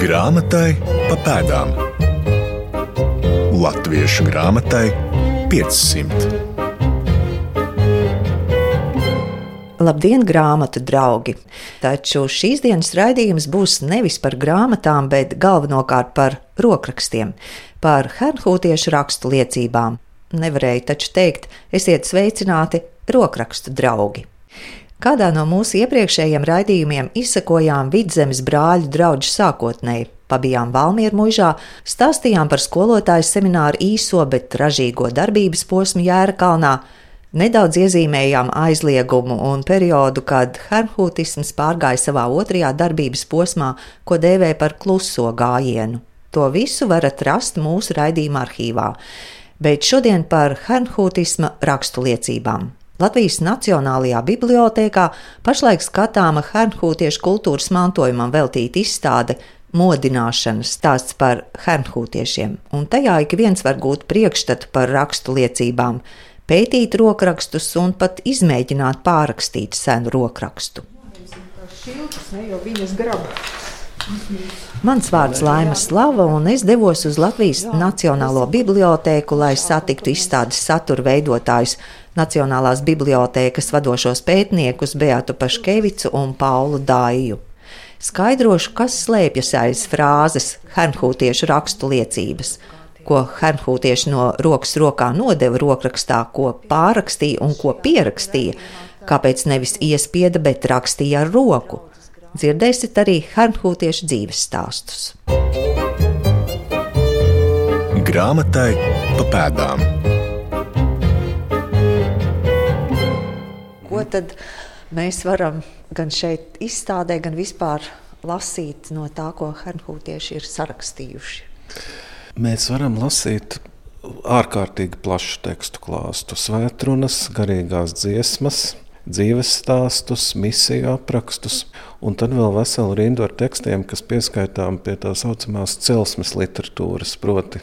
Grāmatai pa pēdām. Latviešu grāmatai 500. Labdien, grāmatu draugi! Taču šīs dienas raidījums būs nevis par grāmatām, bet galvenokārt par rokrakstiem, par hernhūtiešu rakstu liecībām. Nevarēju taču teikt, esiet sveicināti rokrakstu draugi! Kādā no mūsu iepriekšējiem raidījumiem izsakojām vidzemes brāļu draugu sākotnēji, pabijām Valmieru mužā, stāstījām par skolotāju semināru īso, bet ražīgo darbības posmu Jēra kalnā, nedaudz iezīmējām aizliegumu un periodu, kad hermhūtisms pārgāja savā otrajā darbības posmā, ko dēvē par kluso gājienu. To visu varat rast mūsu raidījuma arhīvā, bet šodien par hermhūtisma rakstu liecībām. Latvijas Nacionālajā bibliotēkā pašlaik skatāma hernhūtiešu kultūras mantojumam veltīta izstāde modināšanas stāsts par hernhūtiešiem, un tajā ik viens var gūt priekšstatu par rakstu liecībām, pētīt rokrakstus un pat izmēģināt pārrakstīt senu rokrakstu. Šiltas, ne. Mans vārds Laima Slava, un es devos uz Latvijas Nacionālo bibliotēku, lai satiktu izstādes satura veidotājus Nacionālās bibliotēkas vadošos pētniekus Beatu Paškevicu un Paulu Dāju. Skaidrošu, kas slēpjas aiz frāzes hernhūtiešu rakstu liecības, ko hernhūtieši no rokas rokā nodeva rokrakstā, ko pārrakstīja un ko pierakstīja, kāpēc nevis iespieda, bet rakstīja ar roku. Dzirdēsiet arī hernhūtiešu dzīves stāstus. Grāmatai pa pēdām. Tad mēs varam gan šeit izstādē, gan vispār lasīt no tā, ko hernhūtieši ir sarakstījuši? Mēs varam lasīt ārkārtīgi plašu tekstu klāstu, svētrunas, garīgās dziesmas, dzīves stāstus, misiju aprakstus, un tad vēl veselu rindu ar tekstiem, kas pieskaitām pie tā saucamās celsmes literatūras, proti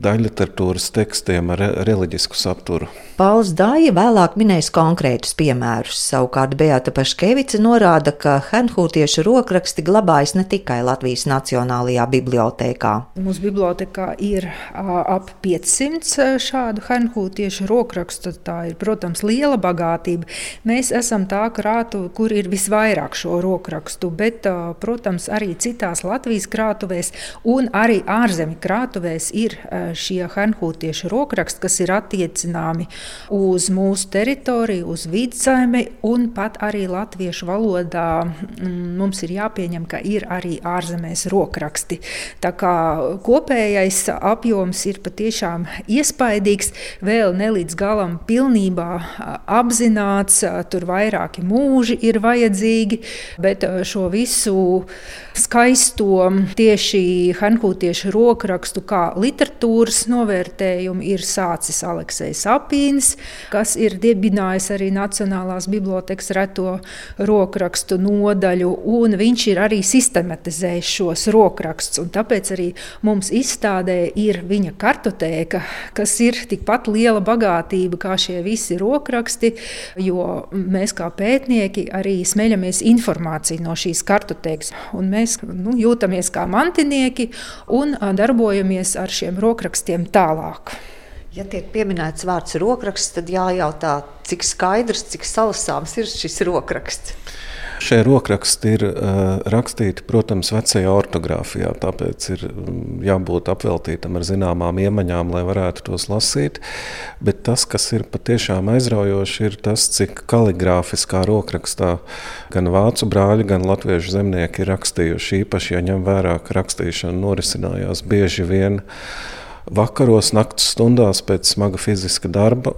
daļliteratūras tekstiem ar reliģisku saturu. Pauls Dāja vēlāk minēs konkrētus piemērus. Savukārt Beata Paškevica norāda, ka Henhūtiešu rokraksti glabājas ne tikai Latvijas Nacionālajā bibliotēkā. Mūsu bibliotekā ir ap 500 šādu Henhūtiešu rokrakstu. Tā ir, protams, liela bagātība. Mēs esam tā krātuve, kur ir visvairāk šo rokrakstu, bet, protams, arī citās Latvijas krātuvēs un arī ārzemju krātuvēs ir šie hanhūtiešu rokraksti, kas ir attiecināmi uz mūsu teritoriju, uz vidzemi un pat arī latviešu valodā mm, mums ir jāpieņem, ka ir arī ārzemēs rokraksti. Tā kā kopējais apjoms ir patiešām iespaidīgs, vēl ne līdz galam pilnībā apzināts, tur vairāki mūži ir vajadzīgi, bet šo visu skaisto tieši hanhūtiešu rokrakstu kā literatūru literatūras novērtējumu ir sācis Aleksis Apīns, kas ir dibinājis arī Nacionālās bibliotekas reto rokrakstu nodaļu, un viņš ir arī sistematizējis šos rokrakstus. Tāpēc arī mums izstādē ir viņa kartotēka, kas ir tikpat liela bagātība kā šie visi rokraksti, jo mēs kā pētnieki arī smeļamies informāciju no šīs kartotēkas. Mēs nu, jūtamies kā mantinieki un darbojamies ar šiem rokrakstiem rokrakstiem tālāk. Ja tiek pieminēts vārds rokraksts, tad jājautā, cik skaidrs, cik salasāms ir šis rokraksts. Šie rokraksti ir uh, rakstīti, protams, vecajā ortogrāfijā, tāpēc ir jābūt apveltītam ar zināmām iemaņām, lai varētu tos lasīt. Bet tas, kas ir patiešām aizraujoši, ir tas, cik kaligrāfiskā rokrakstā gan vācu brāļi, gan latviešu zemnieki ir rakstījuši. Īpaši, ja ņem vērā, ka rakstīšana norisinājās bieži vien vakaros, naktas stundās pēc smaga fiziska darba.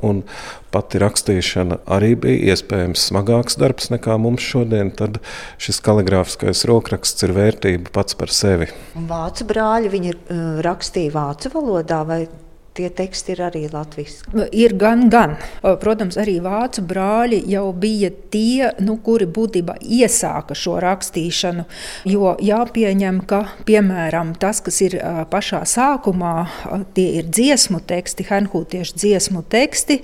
Pati rakstīšana arī bija iespējams smagāks darbs nekā mums šodien. Tad šis kaligrāfiskais rokraksts ir vērtība pats par sevi. Un vācu brāļi viņi uh, rakstīja vācu valodā vai tie teksti ir arī latviešu? Ir gan, gan. Protams, arī vācu brāļi jau bija tie, nu, kuri būtībā iesāka šo rakstīšanu. Jo jāpieņem, ka piemēram tas, kas ir pašā sākumā, tie ir dziesmu teksti, hanhūtiešu dziesmu teksti.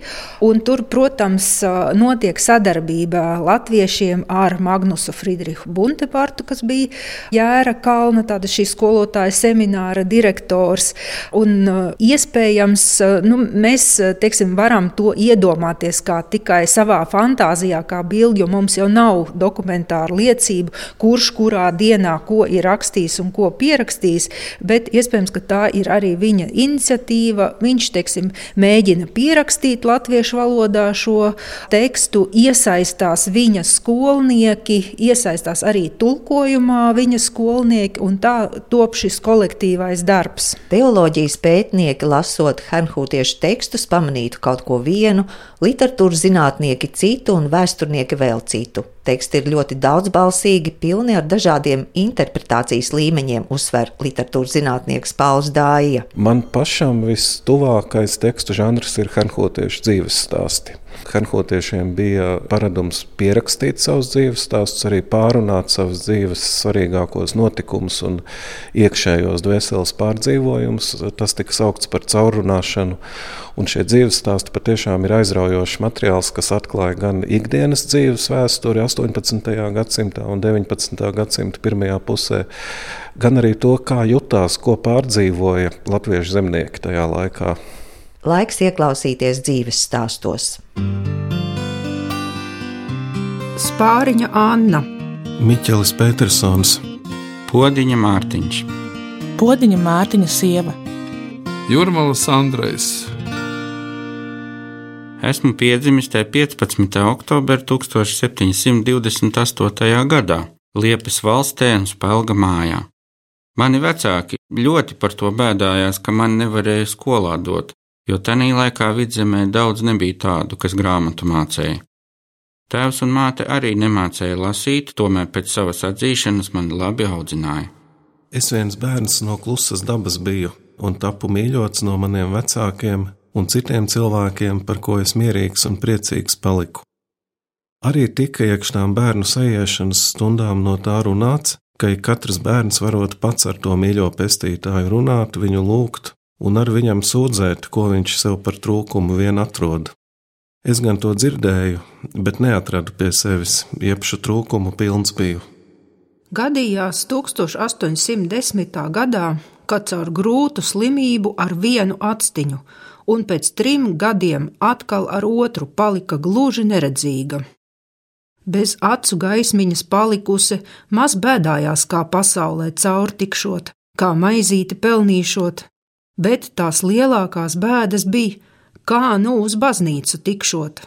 Tur, protams, notiek sadarbība latviešiem ar Magnusu Friedrichu Buntepartu, kas bija Jēra Kalna, tāda šī skolotāja semināra direktors. Un, iespējams, iespējams, eh, nu, mēs eh, teiksim, varam to iedomāties tikai savā fantāzijā, kā bildi, jo mums jau nav dokumentāra liecība, kurš kurā dienā ko ir rakstījis un ko pierakstījis. Bet iespējams, ka tā ir arī viņa iniciatīva. Viņš teiksim, mēģina pierakstīt latviešu valodā šo tekstu, iesaistās viņa skolnieki, iesaistās arī tulkojumā viņa skolnieki, un tā top šis kolektīvais darbs. Teoloģijas pētnieki lasot lasot hernhūtiešu tekstus, pamanītu kaut ko vienu, literatūras zinātnieki citu un vēsturnieki vēl citu. Teksti ir ļoti daudzbalsīgi, pilni ar dažādiem interpretācijas līmeņiem, uzsver literatūras zinātnieks Pauls Dāja. Man pašam vistuvākais tekstu žanrs ir hernhūtiešu dzīves stāsti. Hanhotiešiem bija paradums pierakstīt savus dzīves stāstus, arī pārunāt savus dzīves svarīgākos notikumus un iekšējos dvēseles pārdzīvojumus. Tas tika saukts par caurrunāšanu. Un šie dzīves stāsti patiešām ir aizraujošs materiāls, kas atklāja gan ikdienas dzīves vēsturi 18. gadsimtā un 19. gadsimta pirmajā pusē, gan arī to, kā jutās, ko pārdzīvoja latviešu zemnieki tajā laikā. Laiks ieklausīties dzīves stāstos. Spāriņa Anna, Miķelis Petersons, Podiņa Mārtiņš, Podiņa Mārtiņa sieva, Jurmalas Andrejs. Esmu piedzimis 15. oktobrī 1728. gadā Liepas valstī un Spēlga mājā. Mani vecāki ļoti par to bēdājās, ka man nevarēja skolā dot, jo tajā laikā vidzemē daudz nebija tādu, kas grāmatu mācīja. Tēvs un māte arī nemācīja lasīt, tomēr pēc savas atzīšanas mani labi audzināja. Es viens bērns no klusas dabas biju un tapu mīļots no maniem vecākiem un citiem cilvēkiem, par ko es mierīgs un priecīgs paliku. Arī tika iekšām bērnu sajiešanas stundām no tā runāts, ka katrs bērns varot pats ar to mīļo pestītāju runāt, viņu lūgt un ar viņam sūdzēt, ko viņš sev par trūkumu vien atrod. Es gan to dzirdēju, bet neatradu pie sevis, iepšu trūkumu pilns biju. Gadījās 1810. gadā, kad caur grūtu slimību ar vienu atstiņu, un pēc trim gadiem atkal ar otru palika gluži neredzīga. Bez acu gaismiņas palikusi, maz bēdājās, kā pasaulē caur tikšot, kā maizīti pelnīšot, bet tās lielākās bēdas bija, kā nu uz baznīcu tikšot,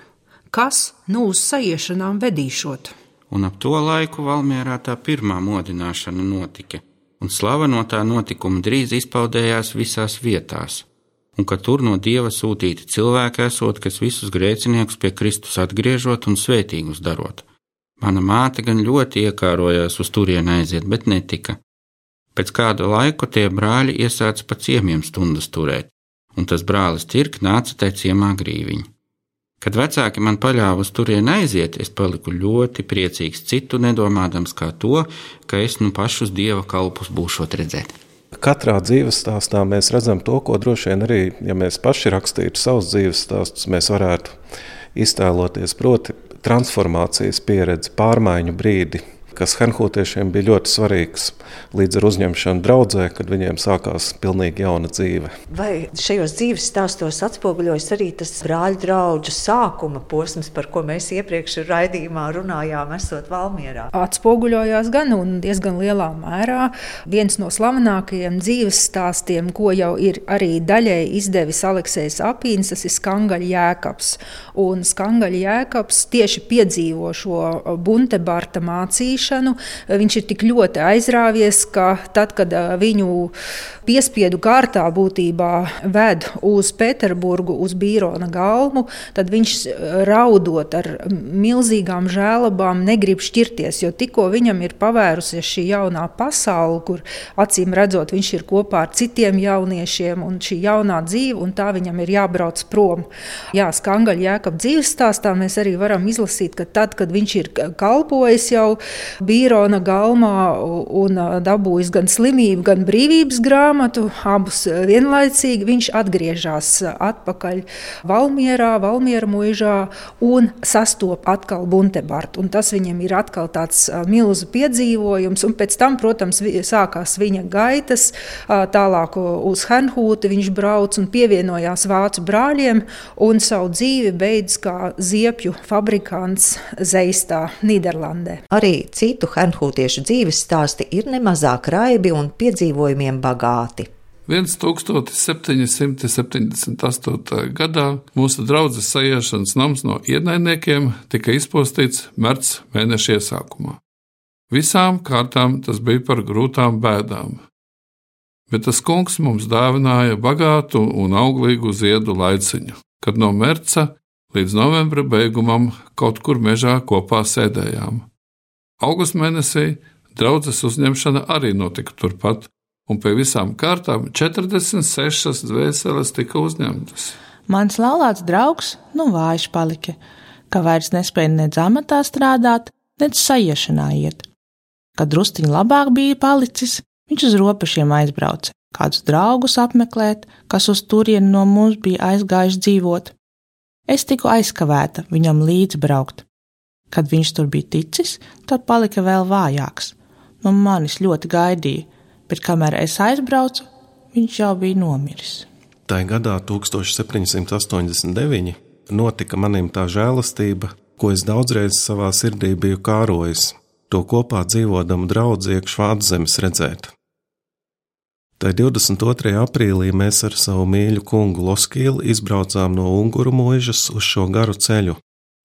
kas nu uz sajiešanām vedīšot. Un ap to laiku Valmjerā tā pirmā modināšana notika, un slava no tā notikuma drīz izpaudējās visās vietās, un ka tur no dieva sūtīti cilvēki esot, kas visus grēciniekus pie Kristus atgriežot un svētīgus darot. Mana māte gan ļoti iekārojās uz turieni aiziet, bet netika, Pēc kāda laika tie brāļi iesāca pa ciemiem stundas turēt, un tas brālis Cirk nāca tai ciemā grīviņā. Kad vecāki man paļāva uz turieni aiziet, es paliku ļoti priecīgs, citu nedomādams kā to, ka es nu pašus dieva kalpus būšot redzēt. Katrā dzīves stāstā mēs redzam to, ko droši vien arī, ja mēs paši rakstītu savus dzīves stāstus, mēs varētu iztēloties, proti, transformācijas pieredzi, pārmaiņu brīdi, kas Hanhūtiešiem bija ļoti svarīgs līdz ar uzņemšanu draudzē, kad viņiem sākās pilnīgi jauna dzīve. Vai šajos dzīves stāstos atspoguļojas arī tas brāļu draugu sākuma posms, par ko mēs iepriekš raidījumā runājām, esot Valmierā? Atspoguļojās gan un diezgan lielā mērā. Viens no slavenākajiem dzīves stāstiem, ko jau ir arī daļai izdevis Aleksis Apīns, tas ir Skangaļa jēkabs. Un Skangaļa jēkabs tieši piedzīvo šo Buntebarta mācīšanu dzimšanu. Viņš ir tik ļoti aizrāvies, ka tad, kad viņu piespiedu kārtā būtībā ved uz Pēterburgu, uz Bīrona galmu, tad viņš raudot ar milzīgām žēlabām negrib šķirties, jo tikko viņam ir pavērusies šī jaunā pasaule, kur acīm redzot viņš ir kopā ar citiem jauniešiem un šī jaunā dzīve, un tā viņam ir jābrauc prom. Jā, Skangaļa jēkab dzīves stāstā mēs arī varam izlasīt, ka tad, kad viņš ir kalpojis jau Bīrona galmā un dabūjis gan slimību, gan brīvības grāmatu, abus vienlaicīgi viņš atgriežas atpakaļ Valmierā, Valmiera muižā un sastop atkal Buntebartu. Un tas viņam ir atkal tāds milzu piedzīvojums, un pēc tam, protams, sākās viņa gaitas, tālāk uz Hernhūti viņš brauc un pievienojās vācu brāļiem un savu dzīvi beidz kā ziepju fabrikants Zeistā, Nīderlandē. Arī citu hernhūtiešu dzīves stāsti ir nemazāk raibi un piedzīvojumiem bagāti. 1778. gadā mūsu draudzes sajiešanas nams no ienaidniekiem tika izpostīts mērķa mēneša iesākumā. Visām kārtām tas bija par grūtām bēdām, bet tas kungs mums dāvināja bagātu un auglīgu ziedu laiciņu, kad no mērķa līdz novembra beigumam kaut kur mežā kopā sēdējām. Augusta mēnesī draudzes uzņemšana arī notika turpat, un pie visām kārtām 46 dvēseles tika uzņemtas. Mans laulāts draugs nu vājš palika, ka vairs nespēja nedz amatā strādāt, nedz sajiešanā iet. Kad drusciņš labāk bija palicis, viņš uz robežiem aizbrauca, kādus draugus apmeklēt, kas uz turieni no mums bija aizgājuši dzīvot. Es tiku aizkavēta viņam līdzi braukt. Kad viņš tur bija ticis, tad palika vēl vājāks. No manis ļoti gaidīja, bet kamēr es aizbraucu, viņš jau bija nomiris. Tā gadā, 1789, notika manim tā žēlastība, ko es daudzreiz savā sirdī biju kārojis, to kopā dzīvodam draugu iekšā Vāczemes redzēt. Tā 22. aprīlī mēs ar savu mīļu kungu Loskīlu izbraucām no Unguru mūžas uz šo garu ceļu,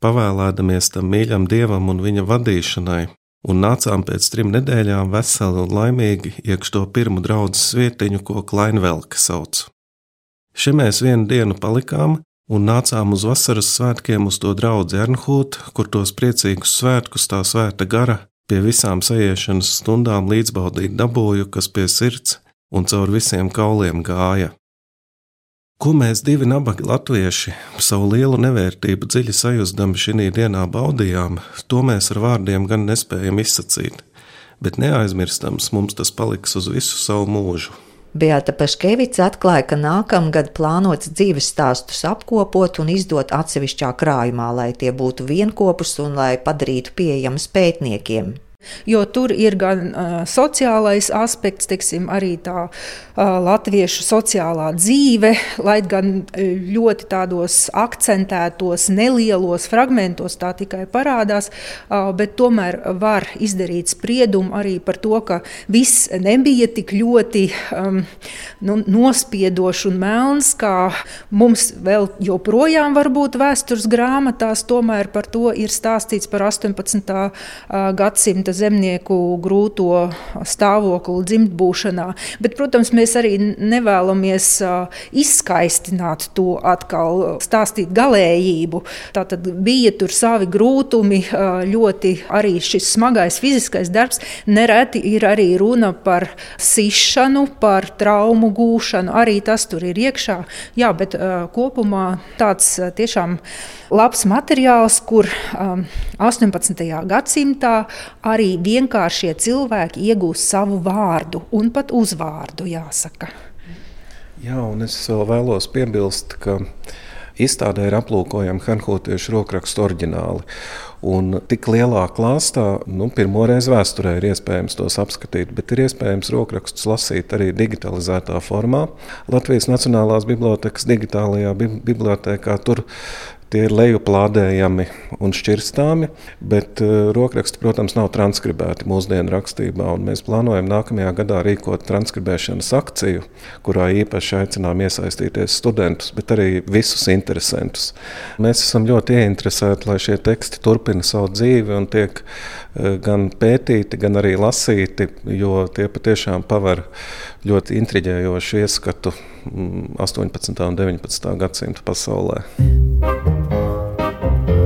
pavēlēdamies tam mīļam dievam un viņa vadīšanai, un nācām pēc trim nedēļām veseli un laimīgi iekš to pirmo draugu vietiņu, ko Klainvelka sauc. Še mēs vienu dienu palikām un nācām uz vasaras svētkiem uz to draugu Ernhūtu, kur tos priecīgus svētkus tā svēta gara pie visām sajiešanas stundām līdzbaudīt dabūju, kas pie sirds un caur visiem kauliem gāja. Ko mēs divi nabaga latvieši savu lielu nevērtību dziļi sajūsdami šī dienā baudījām, to mēs ar vārdiem gan nespējam izsacīt, bet neaizmirstams mums tas paliks uz visu savu mūžu. Beata Paškevica atklāja, ka nākamgad plānots dzīves stāstus apkopot un izdot atsevišķā krājumā, lai tie būtu vienopus un lai padarītu pieejamus pētniekiem. Jo tur ir gan uh, sociālais aspekts, teiksim, arī tā uh, latviešu sociālā dzīve, lai gan ļoti tādos akcentētos, nelielos fragmentos tā tikai parādās, uh, bet tomēr var izdarīt spriedumu arī par to, ka viss nebija tik ļoti um, nu, nospiedošs un melns, kā mums vēl joprojām var būt vēstures grāmatās, tomēr par to ir stāstīts par 18. gadsimta zemnieku grūto stāvokli dzimtbūšanā. Bet, protams, mēs arī nevēlamies izskaistināt to atkal, stāstīt galējību. Tātad bija tur savi grūtumi, ļoti arī šis smagais fiziskais darbs. Nereti ir arī runa par sišanu, par traumu gūšanu. Arī tas tur ir iekšā. Jā, bet kopumā tāds tiešām labs materiāls, kur um, 18. gadsimtā arī vienkāršie cilvēki iegūst savu vārdu un pat uzvārdu, jāsaka. Jā, un es vēl vēlos piebilst, ka izstādē ir aplūkojami Hanhūtiešu rokrakstu oriģināli. Un tik lielā klāstā, nu, pirmo reizi vēsturē ir iespējams tos apskatīt, bet ir iespējams rokrakstus lasīt arī digitalizētā formā. Latvijas Nacionālās Bibliotēkas digitālajā bibliotēkā tur Tie ir lejuplādējami un šķirstāmi, bet uh, rokraksti, protams, nav transkribēti mūsdienu rakstībā. Mēs plānojam nākamajā gadā rīkot transkribēšanas akciju, kurā īpaši aicinām iesaistīties studentus, bet arī visus interesantus. Mēs esam ļoti ieinteresēti, lai šie teksti turpina savu dzīvi un tiek uh, gan pētīti, gan arī lasīti, jo tie patiešām paver ļoti intriģējošu ieskatu 18. Mm, un 19. gadsimta pasaulē.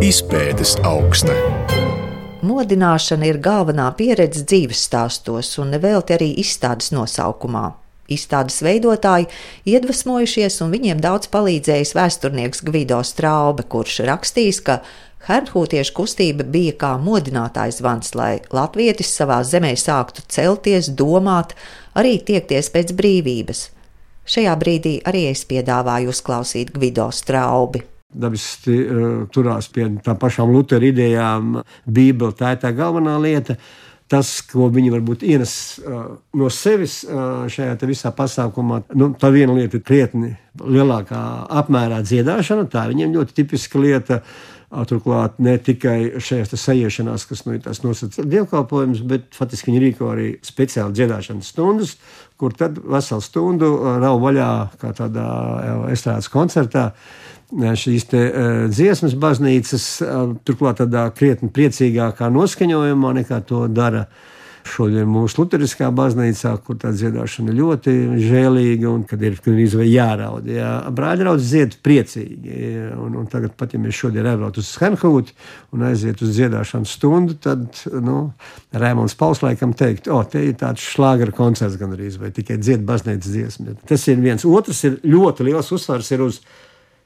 Izpētes augsta. Modināšana ir galvenā pieredze dzīves stāstos, un nevelti arī izstādes nosaukumā. Izstādes veidotāji iedvesmojušies, un viņiem daudz palīdzējis vēsturnieks Gvido Straube, kurš rakstījis, ka Hernhūtiešu kustība bija kā modinātājs vans, lai latvietis savā zemē sāktu celties, domāt, arī tiekties pēc brīvības. Šajā brīdī arī es piedāvāju uzklausīt Gvido Straubi. Dabiski uh, turās pie tām pašām Lutera idejām, Bībele tā ir tā galvenā lieta. Tas, ko viņi varbūt ienes uh, no sevis uh, šajā visā pasākumā, nu, tā viena lieta ir krietni lielākā apmērā dziedāšana. Tā viņiem ļoti tipiska lieta. Turklāt ne tikai šajās sajiešanās, kas nu, ir tās nosacītas dievkalpojums, bet faktiski viņi rīko arī speciāli dziedāšanas stundas, kur tad veselu stundu rauj vaļā kā tādā estrādes koncertā šīs te, uh, dziesmas baznīcas, uh, turklāt tādā krietni priecīgākā noskaņojumā nekā to dara šodien mūsu Lutheriskā baznīcā, kur tā dziedāšana ļoti žēlīga un kad ir izvēle jāraud. Jā. Brāļi raudz dzied priecīgi. Un, un tagad, pat ja mēs šodien aizbraucam uz Hanhūtu un aiziet uz dziedāšanas stundu, tad nu, Rēmons Pauls laikam teikt, o, te ir tāds šlāgera koncerts gan arī, vai tikai dzied baznīcas dziesmu. Tas ir viens. Otrs ir ļoti liels uzsvars ir uz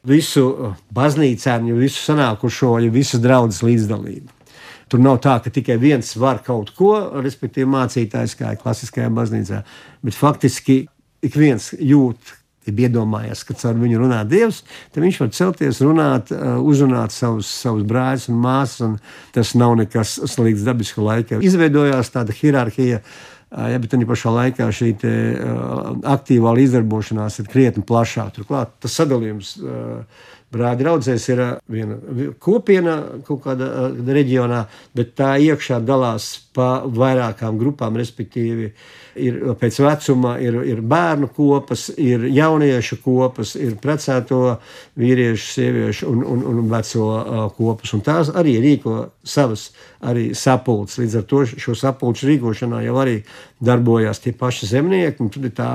visu uh, baznīcām, visu sanākušo, visas draudzes līdzdalību. Tur nav tā, ka tikai viens var kaut ko, respektīvi mācītājs, kā ir klasiskajā baznīcā, bet faktiski ik viens jūt, ir iedomājies, ka caur viņu runā Dievs, tad viņš var celties, runāt, uh, uzrunāt savus, savus brāļus un māsas, tas nav nekas slikts dabisku laikā. Izveidojās tāda hierarhija, uh, Ja, bet arī pašā laikā šī te, uh, aktīvā līdzdarbošanās ir krietni plašāka. Turklāt tas sadalījums uh, brāļa draudzēs ir viena kopiena kaut kādā uh, reģionā, bet tā iekšā dalās pa vairākām grupām, respektīvi. Uh, ir pēc vecuma, ir, ir bērnu kopas, ir jauniešu kopas, ir precēto vīriešu, sieviešu un, un, un veco uh, kopas. Un tās arī rīko savas sapulces. Līdz ar to šo sapulču rīkošanā jau arī darbojās tie paši zemnieki. Tur ir tā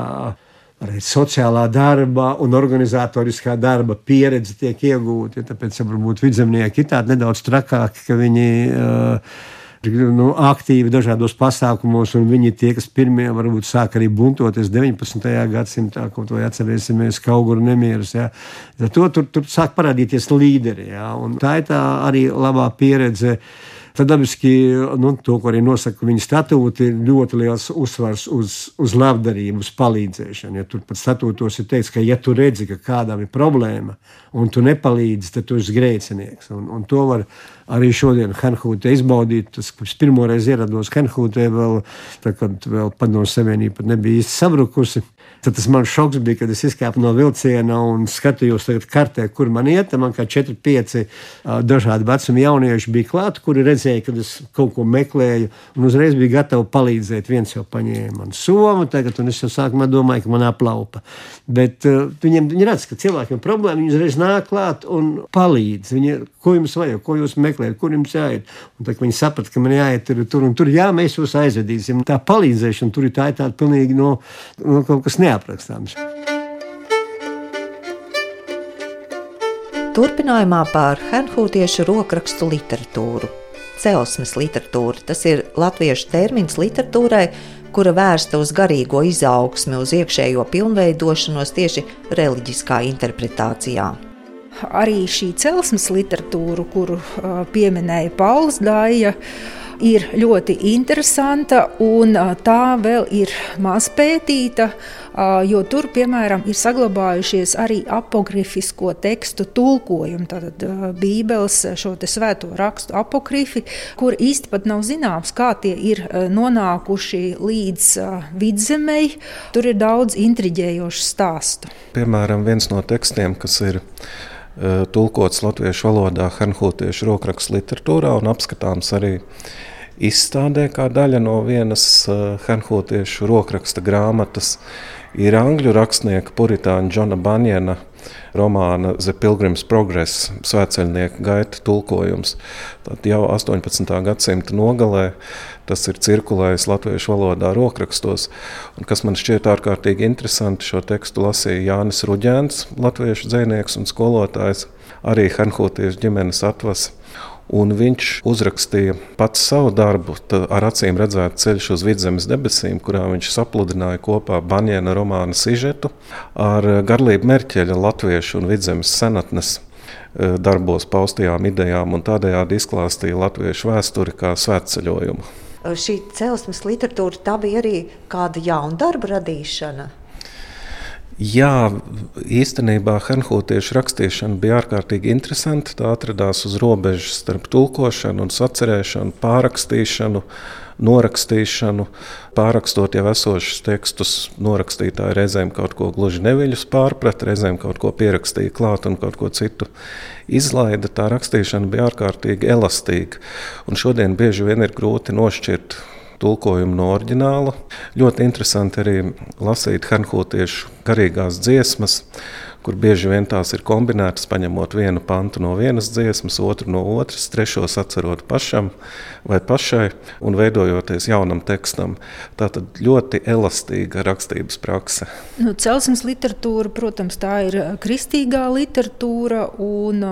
sociālā darba un organizatoriskā darba pieredze tiek iegūta. Ja, tāpēc varbūt vidzemnieki ir tādi nedaudz trakāki, ka viņi uh, nu, aktīvi dažādos pasākumos, un viņi tie, kas pirmie varbūt sāk arī buntoties 19. gadsimtā, kaut vai atcerēsimies Kauguru nemierus. Ja. To tur, tur sāk parādīties līderi, ja, tā ir tā arī labā pieredze. Tad dabiski nu, to, ko arī nosaka viņa statūti, ir ļoti liels uzsvars uz, uz labdarību, uz palīdzēšanu. Ja tur pat statūtos ir teikts, ka, ja tu redzi, ka kādam ir problēma un tu nepalīdzi, tad tu esi grēcinieks. Un, un to var arī šodien Hanhūtē izbaudīt. Tas, kas pirmoreiz ierados Hanhūtē, vēl, tā, kad vēl padomu savienība nebija īsti sabrukusi. Tad tas man šoks bija, kad es izkāpu no vilciena un skatījos kartē, kur man iet. Man kā 4, 5 dažādi vecuma jaunieši bija klāti, kuri redzēja, ka es kaut ko meklēju un uzreiz bija gatavi palīdzēt. Viens jau paņēma man somu, tagad, un es jau sākumā domāju, ka man aplaupa. Bet uh, viņiem viņi redz, ka cilvēkiem ir problēma, viņi uzreiz nāk klāt un palīdz. Viņi, ko jums vajag, ko jūs meklējat, kur jums jāiet. Un tad viņi saprata, ka man jāiet tur, un tur, jā, mēs jūs aizvedīsim. Tā palīdzēšana tur ir tā, ir tāda pilnīgi no, no kaut kas neapstrādājums neaprakstāms. Turpinājumā par Hernhūtiešu rokrakstu literatūru. Celsmes literatūra tas ir latviešu termins literatūrai, kura vērsta uz garīgo izaugsmi, uz iekšējo pilnveidošanos tieši reliģiskā interpretācijā. Arī šī celsmes literatūra, kuru pieminēja Pauls Dāja, ir ļoti interesanta un tā vēl ir maz pētīta, jo tur, piemēram, ir saglabājušies arī apokrifisko tekstu tulkojumi, tātad Bībeles šo te svēto rakstu apokrifi, kur īsti pat nav zināms, kā tie ir nonākuši līdz vidzemei. Tur ir daudz intriģējošu stāstu. Piemēram, viens no tekstiem, kas ir tulkots latviešu valodā Hanhūtiešu rokrakstu literatūrā un apskatāms arī izstādē kā daļa no vienas Hanhūtiešu rokraksta grāmatas. Ir angļu rakstnieka Puritāna Džona Banjana romāna The Pilgrim's Progress, svētceļnieka gaita tulkojums. Tad jau 18. gadsimta nogalē tas ir cirkulējis latviešu valodā rokrakstos. Un kas man šķiet ārkārtīgi interesanti, šo tekstu lasīja Jānis Ruģēns, latviešu dzēnieks un skolotājs, arī Hanhūtiešu ģimenes atvas. Un viņš uzrakstīja pats savu darbu, ar acīm redzētu ceļš uz vidzemes debesīm, kurā viņš sapludināja kopā Banjēna romāna sižetu ar garlību Merķeļa latviešu un vidzemes senatnes e, darbos paustajām idejām un tādējādi izklāstīja latviešu vēsturi kā svētceļojumu. Šī celsmes literatūra tā bija arī kāda jauna darba radīšana. Jā, īstenībā Hanhūtiešu rakstīšana bija ārkārtīgi interesanta. Tā atradās uz robežas starp tulkošanu un sacerēšanu, pārrakstīšanu, norakstīšanu. Pārrakstot jau esošus tekstus, norakstītāji reizēm kaut ko gluži neviļus pārprat, reizēm kaut ko pierakstīja klāt un kaut ko citu izlaida. Tā rakstīšana bija ārkārtīgi elastīga. Un šodien bieži vien ir grūti nošķirt tulkojumu no oriģināla. Ļoti interesanti arī lasīt hanhūtiešu garīgās dziesmas, kur bieži vien tās ir kombinētas, paņemot vienu pantu no vienas dziesmas, otru no otras, trešo sacerot pašam vai pašai un veidojoties jaunam tekstam. Tā tad ļoti elastīga rakstības prakse. Nu, celsmes literatūra, protams, tā ir kristīgā literatūra un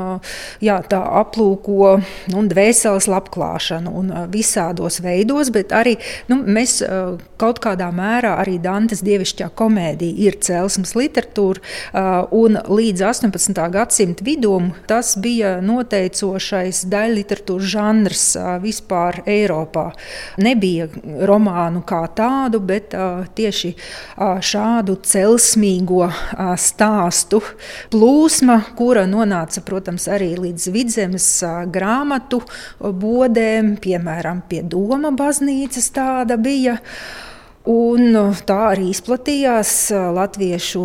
jā, tā aplūko nu, dvēseles labklāšanu un visādos veidos, bet arī nu, mēs kaut kādā mērā arī Dantes dievišķā komēdija ir celsmes literatūra un līdz 18. gadsimta vidum tas bija noteicošais daļliteratūras žanrs vispār Eiropā. Nebija romānu kā tādu, bet tieši šādu celsmīgo stāstu plūsma, kura nonāca, protams, arī līdz vidzemes grāmatu bodēm, piemēram, pie Doma baznīcas tāda bija. Un uh, tā arī izplatījās latviešu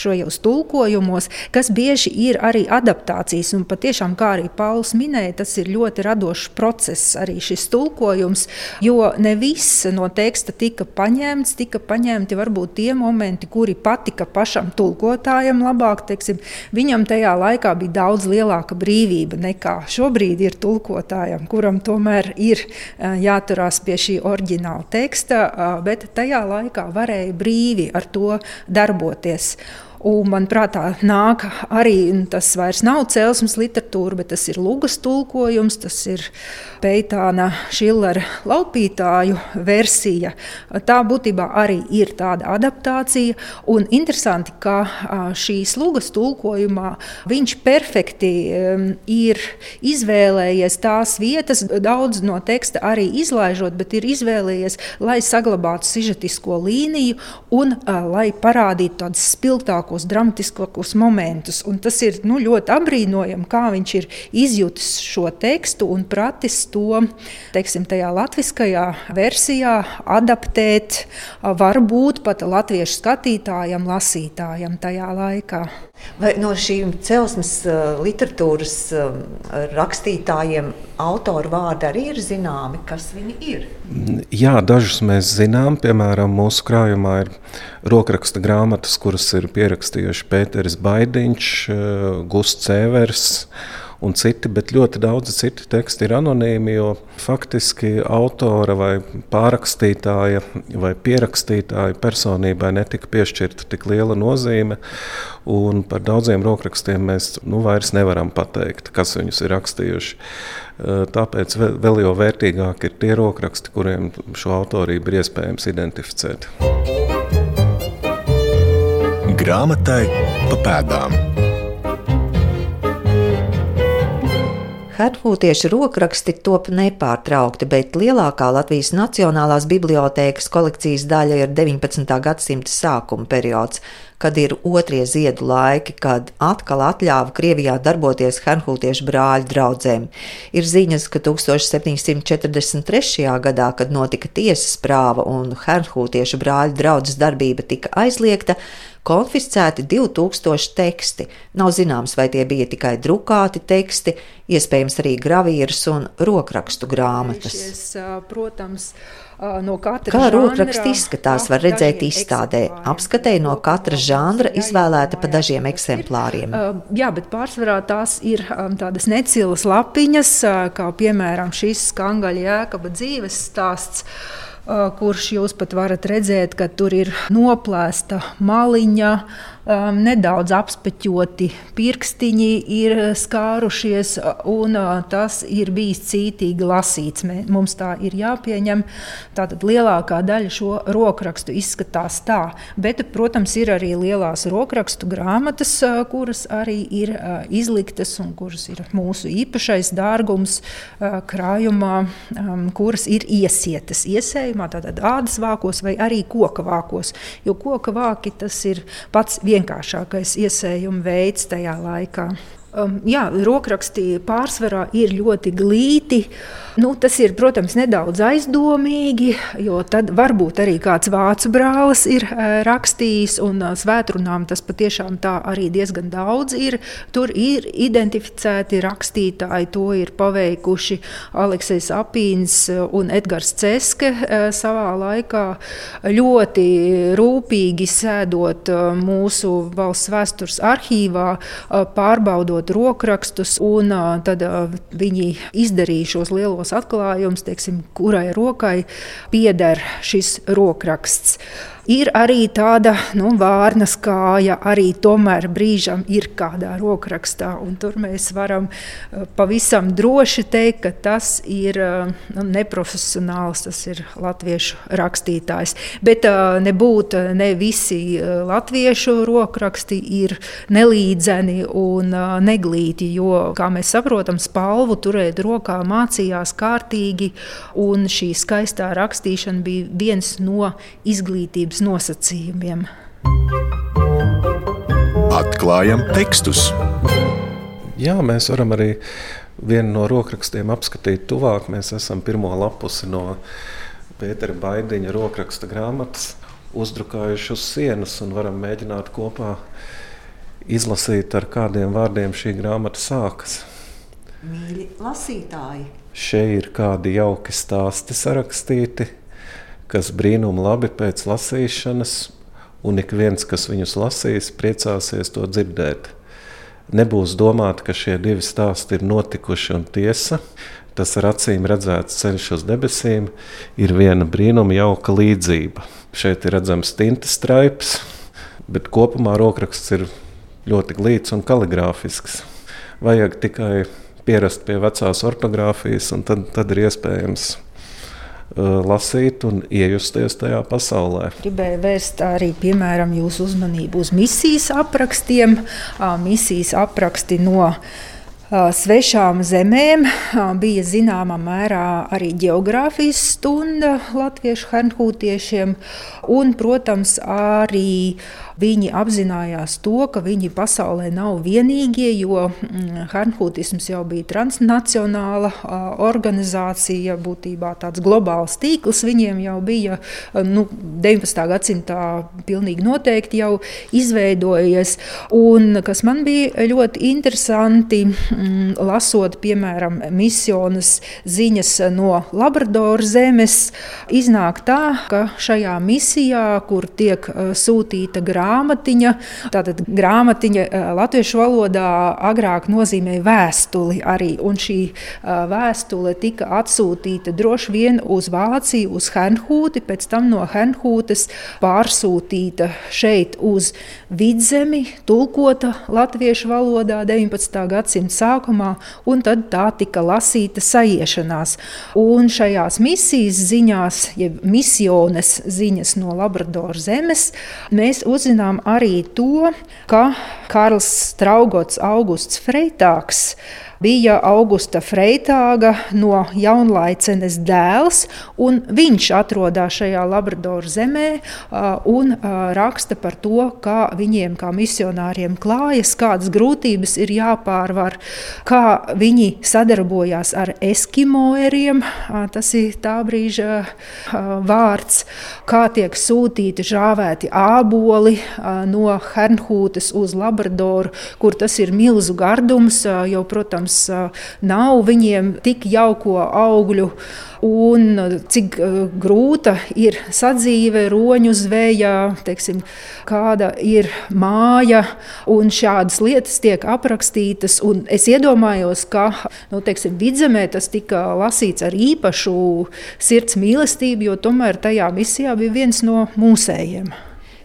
šajos tulkojumos, kas bieži ir arī adaptācijas. Un patiešām, kā arī Pauls minēja, tas ir ļoti radošs process, arī šis tulkojums, jo ne viss no teksta tika paņemts, tika paņemti varbūt tie momenti, kuri patika pašam tulkotājam labāk. Teiksim, viņam tajā laikā bija daudz lielāka brīvība nekā šobrīd ir tulkotājam, kuram tomēr ir jāturās pie šī oriģināla teksta. Bet tajā laikā varēja brīvi ar to darboties. Un man prātā nāk arī tas vairs nav celsmes literatūra, bet tas ir lugas tulkojums, tas ir Peitāna Šillera laupītāju versija. Tā būtībā arī ir tāda adaptācija. Un interesanti, ka šīs lugas tulkojumā viņš perfekti ir izvēlējies tās vietas, daudz no teksta arī izlaižot, bet ir izvēlējies, lai saglabātu sižetisko līniju un lai parādītu tādus spilgtākus lielākos, dramatiskākos momentus. Un tas ir nu, ļoti apbrīnojami, kā viņš ir izjutis šo tekstu un pratis to teiksim, tajā latviskajā versijā adaptēt varbūt pat latviešu skatītājam, lasītājam tajā laikā. Vai no šīm celsmes literatūras rakstītājiem autoru vārdi arī ir zināmi, kas viņi ir? Jā, dažus mēs zinām. Piemēram, mūsu krājumā ir rokraksta grāmatas, kuras ir pierakstījuši Pēters Baidiņš, eh, Gusts Cēvers un citi, bet ļoti daudzi citi teksti ir anonīmi, jo faktiski autora vai pārrakstītāja vai pierakstītāja personībai netika piešķirta tik liela nozīme. Un par daudziem rokrakstiem mēs nu, vairs nevaram pateikt, kas viņus ir rakstījuši. Eh, tāpēc vēl jau vērtīgāk ir tie rokraksti, kuriem šo autorību ir iespējams identificēt. Grāmatai pa pēdām. Hartmūtiešu rokraksti top nepārtraukti, bet lielākā Latvijas Nacionālās bibliotēkas kolekcijas daļa ir 19. gadsimta sākuma periods, kad ir otrie ziedu laiki, kad atkal atļāva Krievijā darboties Hanhūtiešu brāļu draugiem. Ir ziņas, ka 1743. gadā, kad notika tiesas prāva un Hanhūtiešu brāļu draudzes darbība tika aizliegta, konfiscēti 2000 teksti. Nav zināms, vai tie bija tikai drukāti teksti, iespējams arī gravīras un rokrakstu grāmatas. Protams, no Kā rokraksts izskatās, var redzēt izstādē. Apskatē no katra žanra izvēlēta pa dažiem eksemplāriem. Jā, bet pārsvarā tās ir tādas necilas lapiņas, kā piemēram šis skangaļa jēkaba dzīves stāsts kurš jūs pat varat redzēt, ka tur ir noplēsta maliņa, um, nedaudz apspeķoti pirkstiņi ir skārušies, un uh, tas ir bijis cītīgi lasīts. Mē, mums tā ir jāpieņem. Tātad lielākā daļa šo rokrakstu izskatās tā, bet, protams, ir arī lielās rokrakstu grāmatas, uh, kuras arī ir uh, izliktas un kuras ir mūsu īpašais dārgums uh, krājumā, um, kuras ir iesietas. Iespējamā tātad ādas vākos vai arī koka vākos. Jo koka vāki tas ir pats vienkāršākais iesējuma veids tajā laikā. Um, jā, rokraksti pārsvarā ir ļoti glīti. Nu, tas ir, protams, nedaudz aizdomīgi, jo tad varbūt arī kāds vācu brālis ir uh, rakstījis, un uh, svētkrunām tas patiešām tā arī diezgan daudz ir. Tur ir identificēti rakstītāji, to ir paveikuši Aleksis Apīns un Edgars Ceske uh, savā laikā. Ļoti rūpīgi sēdot uh, mūsu valsts vēstures arhīvā, uh, pārbaudot lasot rokrakstus, un tad viņi izdarīja šos lielos atklājumus, teiksim, kurai rokai pieder šis rokraksts. Ir arī tāda nu, vārnas kāja, arī tomēr brīžam ir kādā rokrakstā. Tur mēs varam uh, pavisam droši teikt, ka tas ir uh, nu, neprofesionāls, tas ir latviešu rakstītājs. Bet uh, nebūtu ne visi latviešu rokraksti ir nelīdzeni un neglīti, jo, kā mēs saprotam, spalvu turēt rokā mācījās kārtīgi, un šī skaistā rakstīšana bija viens no izglītības izglītības nosacījumiem. Atklājam tekstus! Jā, mēs varam arī vienu no rokrakstiem apskatīt tuvāk. Mēs esam pirmo lapusi no Pētera Baidiņa rokraksta grāmatas uzdrukājuši uz sienas un varam mēģināt kopā izlasīt, ar kādiem vārdiem šī grāmata sākas. Mīļi lasītāji! Šeit ir kādi jauki stāsti sarakstīti, kas brīnum labi pēc lasīšanas, un ik viens, kas viņus lasīs, priecāsies to dzirdēt. Nebūs domāt, ka šie divi stāsti ir notikuši un tiesa. Tas ar acīm redzēts ceļš uz debesīm, ir viena brīnuma jauka līdzība. Šeit ir redzams tinta straips, bet kopumā rokraksts ir ļoti glīts un kaligrāfisks. Vajag tikai pierast pie vecās ortogrāfijas, un tad, tad ir iespējams lasīt un iejusties tajā pasaulē. Gribēju vērst arī piemēram jūsu uzmanību uz misijas aprakstiem, misijas apraksti no svešām zemēm. Bija zināmā mērā arī geogrāfijas stunda latviešu hernhūtiešiem un, protams, arī Viņi apzinājās to, ka viņi pasaulē nav vienīgie, jo mm, Hernhūtisms jau bija transnacionāla organizācija, būtībā tāds globāls tīkls. Viņiem jau bija nu, 19. gadsimtā pilnīgi noteikti jau izveidojies. Un, kas man bija ļoti interesanti, mm, lasot, piemēram, misijas ziņas no Labradoras zemes, iznāk tā, ka šajā misijā, kur tiek sūtīta grāmata, grāmatiņa. Tātad grāmatiņa eh, latviešu valodā agrāk nozīmēja vēstuli arī, un šī eh, vēstule tika atsūtīta droši vien uz Vāciju, uz Hernhūti, pēc tam no Hernhūtes pārsūtīta šeit uz Vidzemi, tulkota latviešu valodā 19. gadsimta sākumā, un tad tā tika lasīta sajiešanās. Un šajās misijas ziņās, jeb misiones ziņas no Labradoras zemes, mēs uzzinājām, uzzinām arī to, ka Karls Straugots Augusts Freitāks bija Augusta Freitāga no jaunlaicenes dēls, un viņš atrodas šajā Labradoru zemē un raksta par to, kā viņiem, kā misionāriem, klājas, kādas grūtības ir jāpārvar, kā viņi sadarbojās ar eskimoeriem. Tas ir tā brīža vārds, kā tiek sūtīti žāvēti āboli no Hernhūtes uz Labradoru, kur tas ir milzu gardums, jo, protams, nav viņiem tik jauko augļu un cik grūta ir sadzīve roņu zvejā, teiksim, kāda ir māja, un šādas lietas tiek aprakstītas. Es iedomājos, ka nu, teiksim, vidzemē tas tika lasīts ar īpašu sirds mīlestību, jo tomēr tajā misijā bija viens no mūsējiem.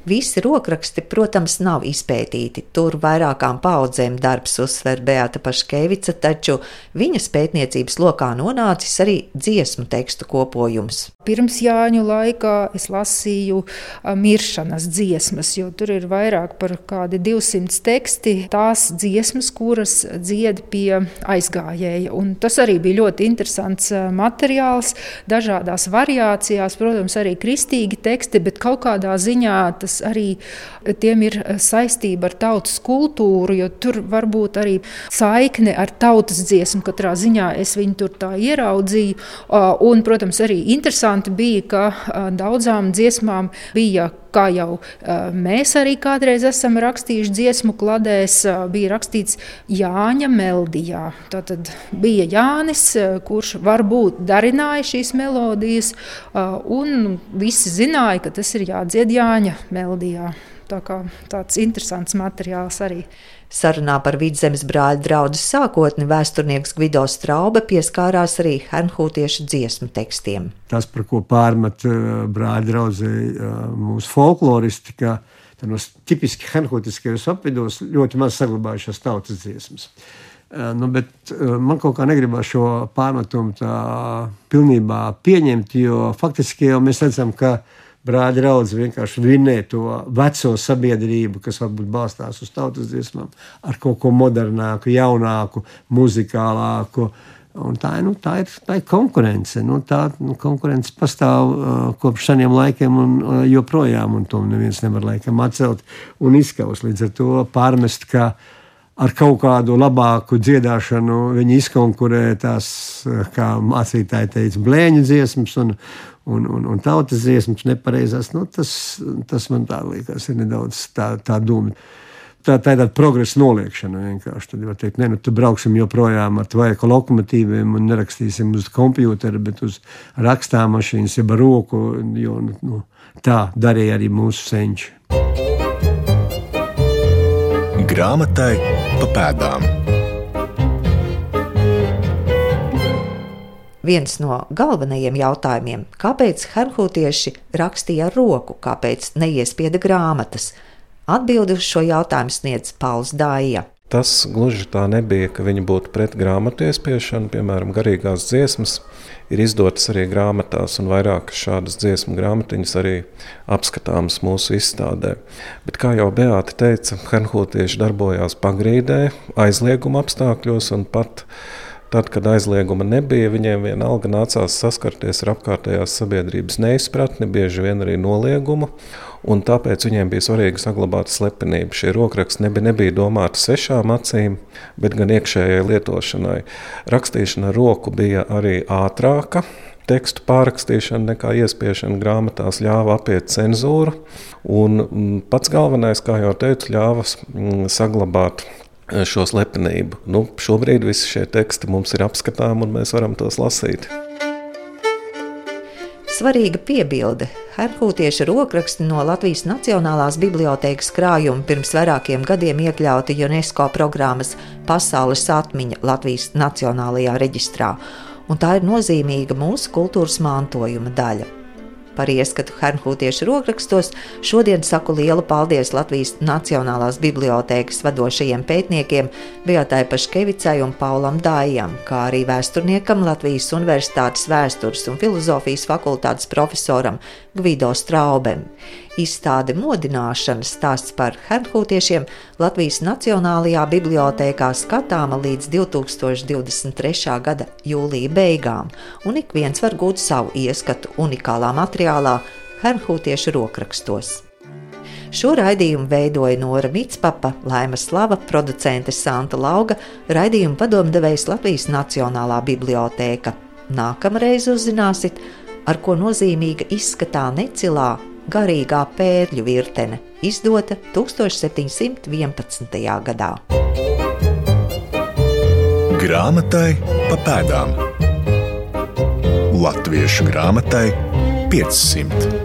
Visi rokraksti, protams, nav izpētīti. Tur vairākām paudzēm darbs uzsver Beata Paškevica, taču viņas pētniecības lokā nonācis arī dziesmu tekstu kopojums. Pirms Jāņu laikā es lasīju miršanas dziesmas, jo tur ir vairāk par kādi 200 teksti, tās dziesmas, kuras dzied pie aizgājēja. Un tas arī bija ļoti interesants materiāls, dažādās variācijās, protams, arī kristīgi teksti, bet kaut kādā ziņā tas protams, arī tiem ir saistība ar tautas kultūru, jo tur varbūt arī saikne ar tautas dziesmu katrā ziņā es viņu tur tā ieraudzīju. Un, protams, arī interesanti bija, ka daudzām dziesmām bija kā jau mēs arī kādreiz esam rakstījuši dziesmu kladēs, bija rakstīts Jāņa meldijā. Tad bija Jānis, kurš varbūt darināja šīs melodijas, un visi zināja, ka tas ir jādzied Jāņa meldijā. Tā kā tāds interesants materiāls arī. Sarunā par vidzemes brāļa draugu sākotni vēsturnieks Gvido Straube pieskārās arī hernhūtiešu dziesmu tekstiem. Tas, par ko pārmet eh, brāļa draudzē eh, mūsu folkloristi, ka tādos tipiski hernhūtiskajos apvidos ļoti maz saglabājušās tautas dziesmas. Eh, nu, bet man kaut kā negribas šo pārmetumu tā pilnībā pieņemt, jo faktiski jau mēs redzam, ka brāļa draugs vienkārši vinē to veco sabiedrību, kas varbūt balstās uz tautas dziesmām, ar kaut ko modernāku, jaunāku, muzikālāku. Un tā, nu, tā, ir, tā ir konkurence. Nu, tā nu, konkurence pastāv uh, kopš seniem laikiem, un uh, joprojām un to neviens nevar laikam atcelt un izskaust. Līdz ar to pārmest, ka ar kaut kādu labāku dziedāšanu viņi izkonkurē tās, uh, kā mācītāji teica, blēņu dziesmas un, un, un, un tautas dziesmas nepareizās, nu, tas, tas man tā liekas, ir nedaudz tā, tā doma. Tā, tā ir tāda progresa noliekšana. Vienkārši. Tad var teikt, ne, nu, tu brauksim joprojām ar tvaika lokomotīviem un nerakstīsim uz kompjutera, bet uz rakstāmašīnas, jeb roku, jo nu, tā darīja arī mūsu senči. Grāmatai pa pēdām. Viens no galvenajiem jautājumiem, kāpēc herhūtieši rakstīja ar roku, kāpēc neiespieda grāmatas. Atbildi uz šo jautājumu sniedz Pauls Dāja. Tas gluži tā nebija, ka viņi būtu pret grāmatu iespiešanu, piemēram, garīgās dziesmas. Ir izdotas arī grāmatās, un vairākas šādas dziesmu grāmatiņas arī apskatāmas mūsu izstādē. Bet, kā jau Beāta teica, Hernhūtieši darbojās pagrīdē, aizlieguma apstākļos un pat Tad, kad aizlieguma nebija, viņiem vienalga nācās saskarties ar apkārtējās sabiedrības neizpratni, bieži vien arī noliegumu. Un tāpēc viņiem bija svarīgi saglabāt slepenību. Šie rokraksti nebija, nebija domāti svešām acīm, bet gan iekšējai lietošanai. Rakstīšana ar roku bija arī ātrāka. Tekstu pārrakstīšana nekā iespiešana grāmatās ļāva apiet cenzūru. Un pats galvenais, kā jau teicu, ļāva saglabāt šo slepenību. Nu, šobrīd visi šie teksti mums ir apskatāmi un mēs varam tos lasīt. Svarīga piebilde. Herhūtieša rokraksti no Latvijas Nacionālās bibliotēkas krājuma pirms vairākiem gadiem iekļauti UNESCO programmas Pasaules atmiņa Latvijas Nacionālajā reģistrā, un tā ir nozīmīga mūsu kultūras mantojuma daļa. Par ieskatu Hernhūtiešu rokrakstos šodien saku lielu paldies Latvijas Nacionālās bibliotēkas vadošajiem pētniekiem Beatai Paškevicai un Paulam Dājam, kā arī vēsturniekam Latvijas Universitātes vēstures un filozofijas fakultātes profesoram Gvido Straubem. Izstāde modināšana stāsts par hernhūtiešiem Latvijas Nacionālajā bibliotēkā skatāma līdz 2023. gada jūlija beigām, un ik viens var gūt savu ieskatu unikālā materiālā hernhūtiešu rokrakstos. Šo raidījumu veidoja Nora Mitspapa, Laima Slava, producente Santa Lauga, raidījuma padomdevējs Latvijas Nacionālā bibliotēka. Nākamreiz uzzināsiet, ar ko nozīmīga izskatā necilā garīgā pērļu virtene, izdota 1711. gadā. Grāmatai pa pēdām Latviešu grāmatai 500.